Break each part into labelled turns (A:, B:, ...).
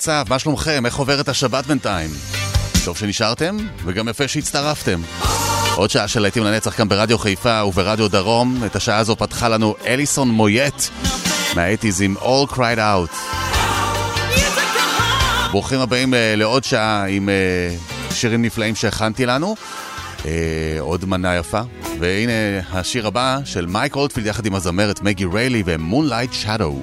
A: המצב? מה שלומכם? איך עוברת השבת בינתיים? טוב שנשארתם, וגם יפה שהצטרפתם. עוד שעה של להיטים לנצח כאן ברדיו חיפה וברדיו דרום. את השעה הזו פתחה לנו אליסון מויט מהאטיז עם All Cried Out. ברוכים הבאים אה, לעוד שעה עם אה, שירים נפלאים שהכנתי לנו. אה, עוד מנה יפה. והנה השיר הבא של מייק אולטפילד יחד עם הזמרת מגי ריילי
B: ומונלייט
C: שדו.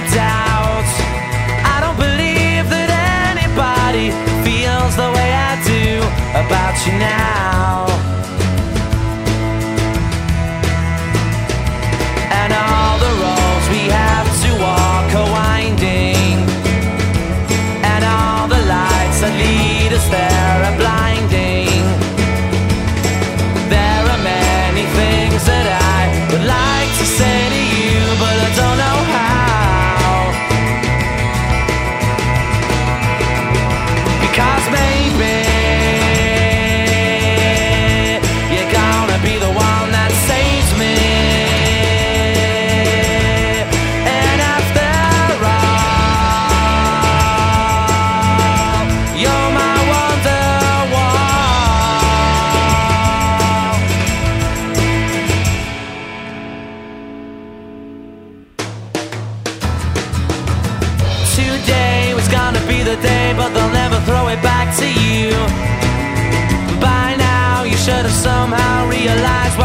D: die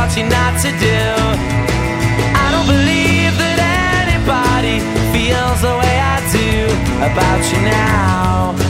D: taught you not to do. I don't believe that anybody feels the way I do about you now.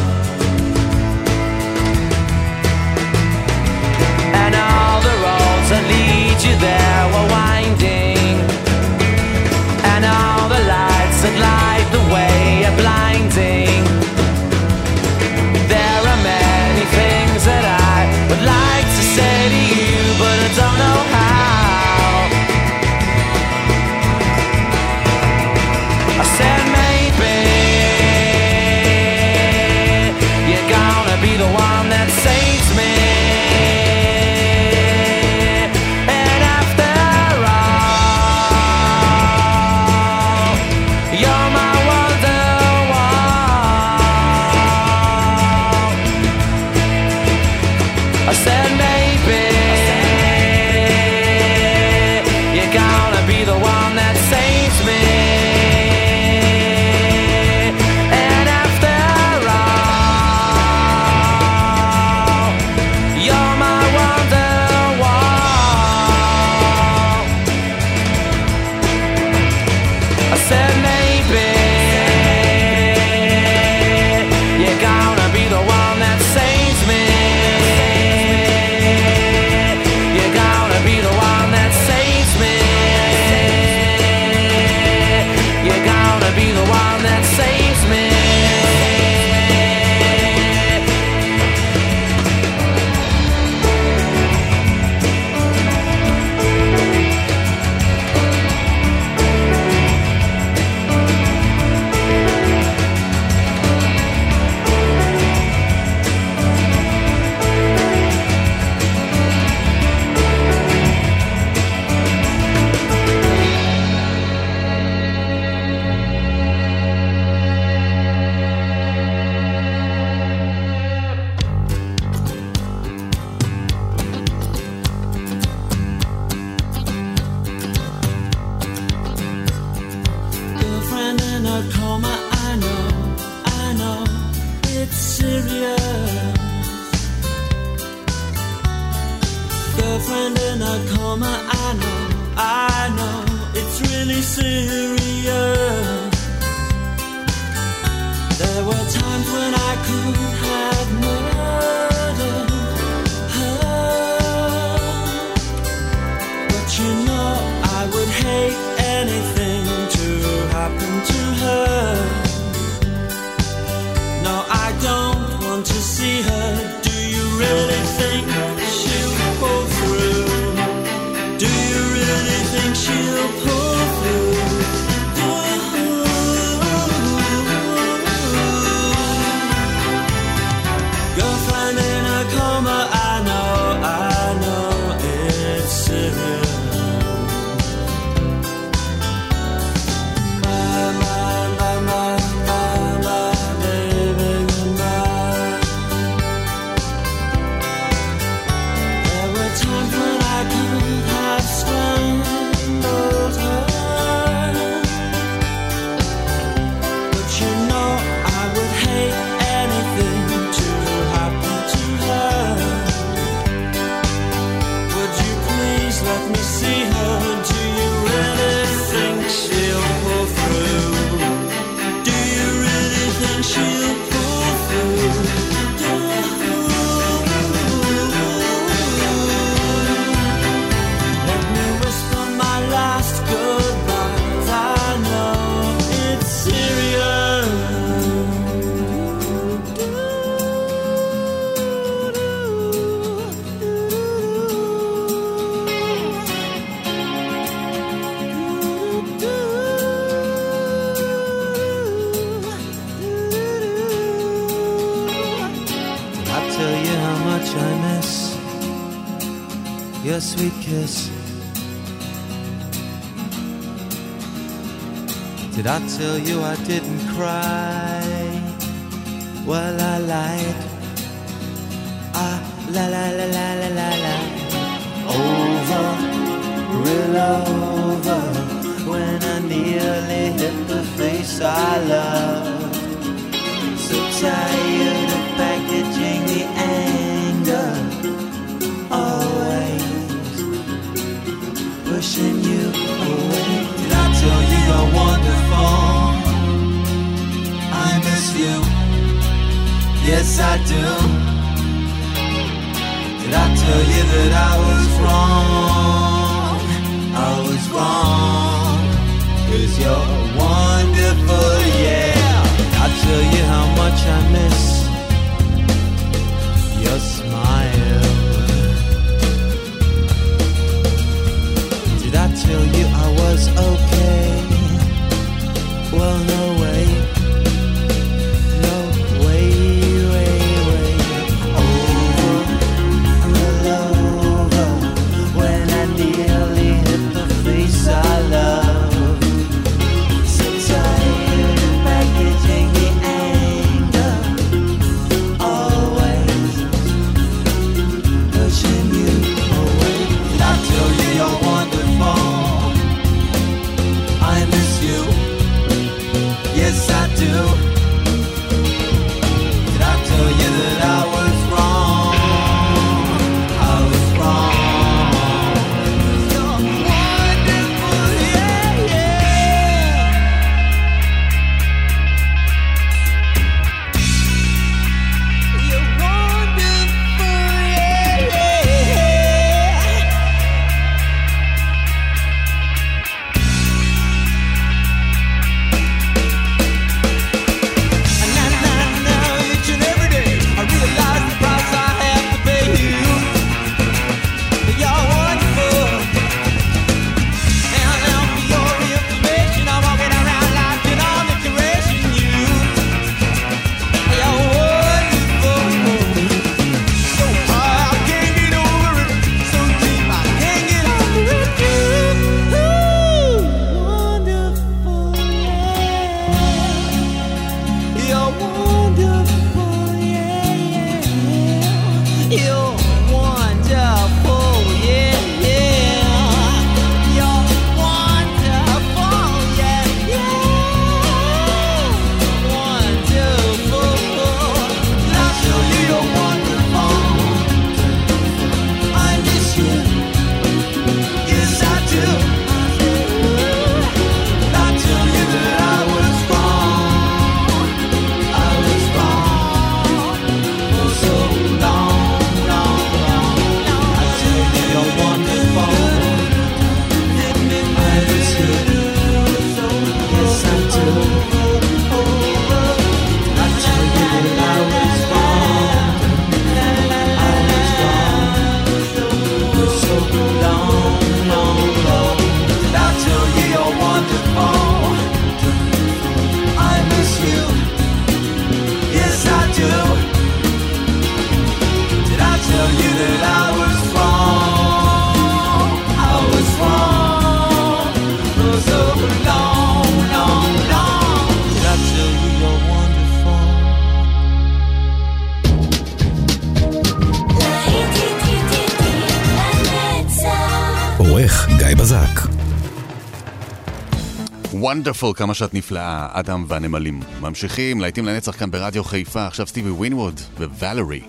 E: Serious. There were times when I could I
F: miss your sweet kiss. Did I tell you I didn't cry? Well, I lied. Ah, la la la la la la la. Over, real over. When I nearly hit the face I love. So tired of packaging the you're wonderful. I miss you. Yes, I do. Did I tell you that I was wrong? I was wrong. Cause you're wonderful, yeah. I tell you how much I miss your smile. Did I tell you I was okay?
G: וונדרפול, כמה שאת נפלאה, אדם והנמלים. ממשיכים, להיטים לנצח כאן ברדיו חיפה, עכשיו סטיבי ווינווד וואלרי.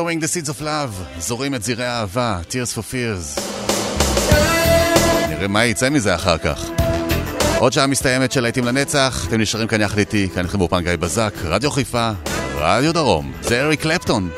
E: Sowing the Seeds of Love,
G: זורים את זירי האהבה, Tears for Fears. נראה מה יצא מזה אחר כך. עוד שעה מסתיימת של להיטים לנצח, אתם נשארים כאן יחד איתי, כאן איתכם באופן גיא בזק, רדיו חיפה, רדיו דרום, זה אריק קלפטון.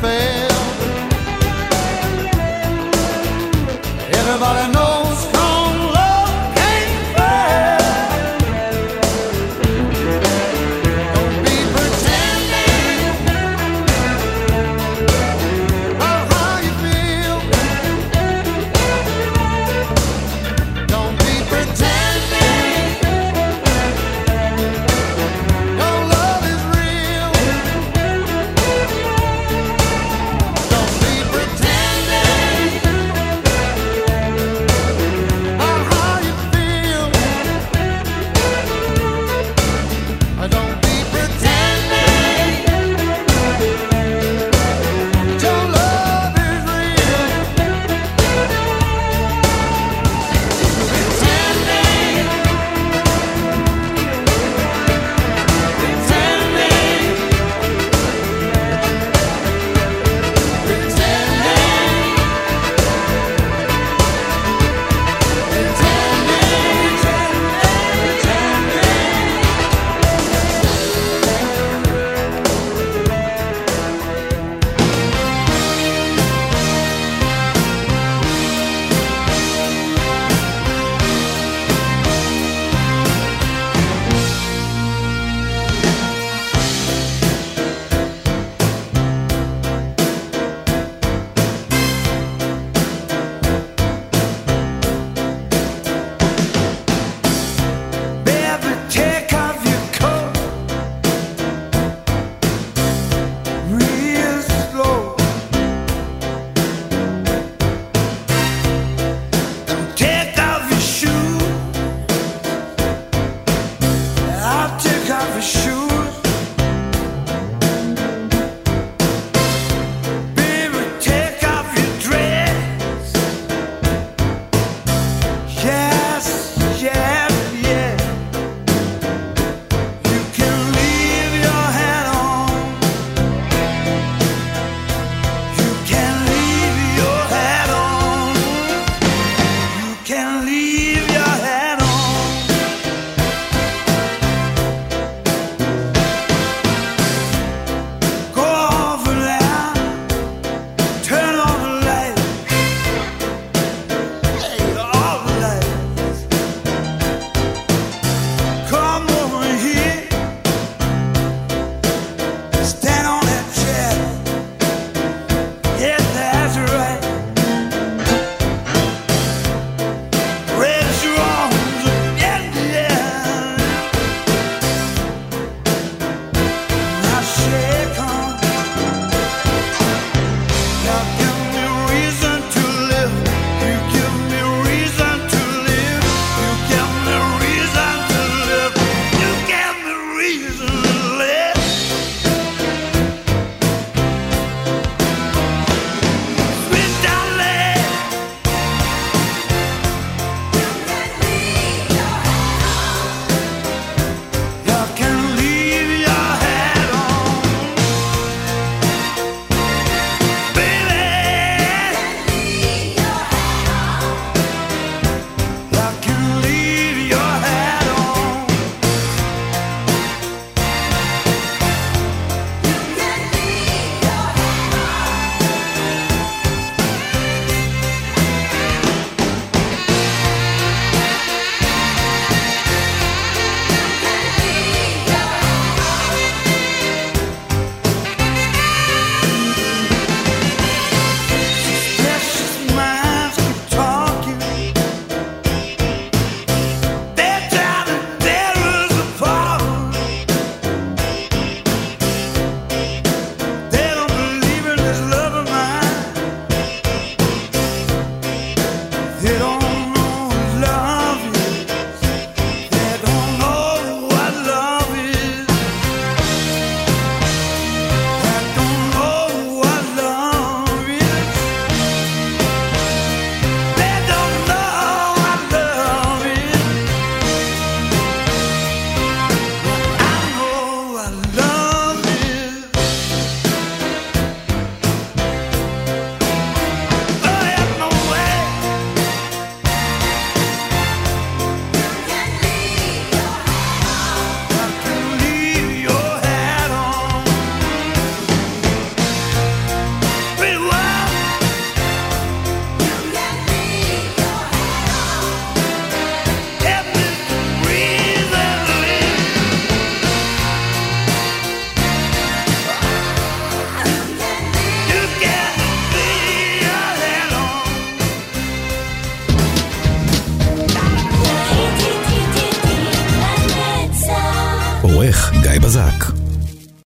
F: fell. Everybody knows.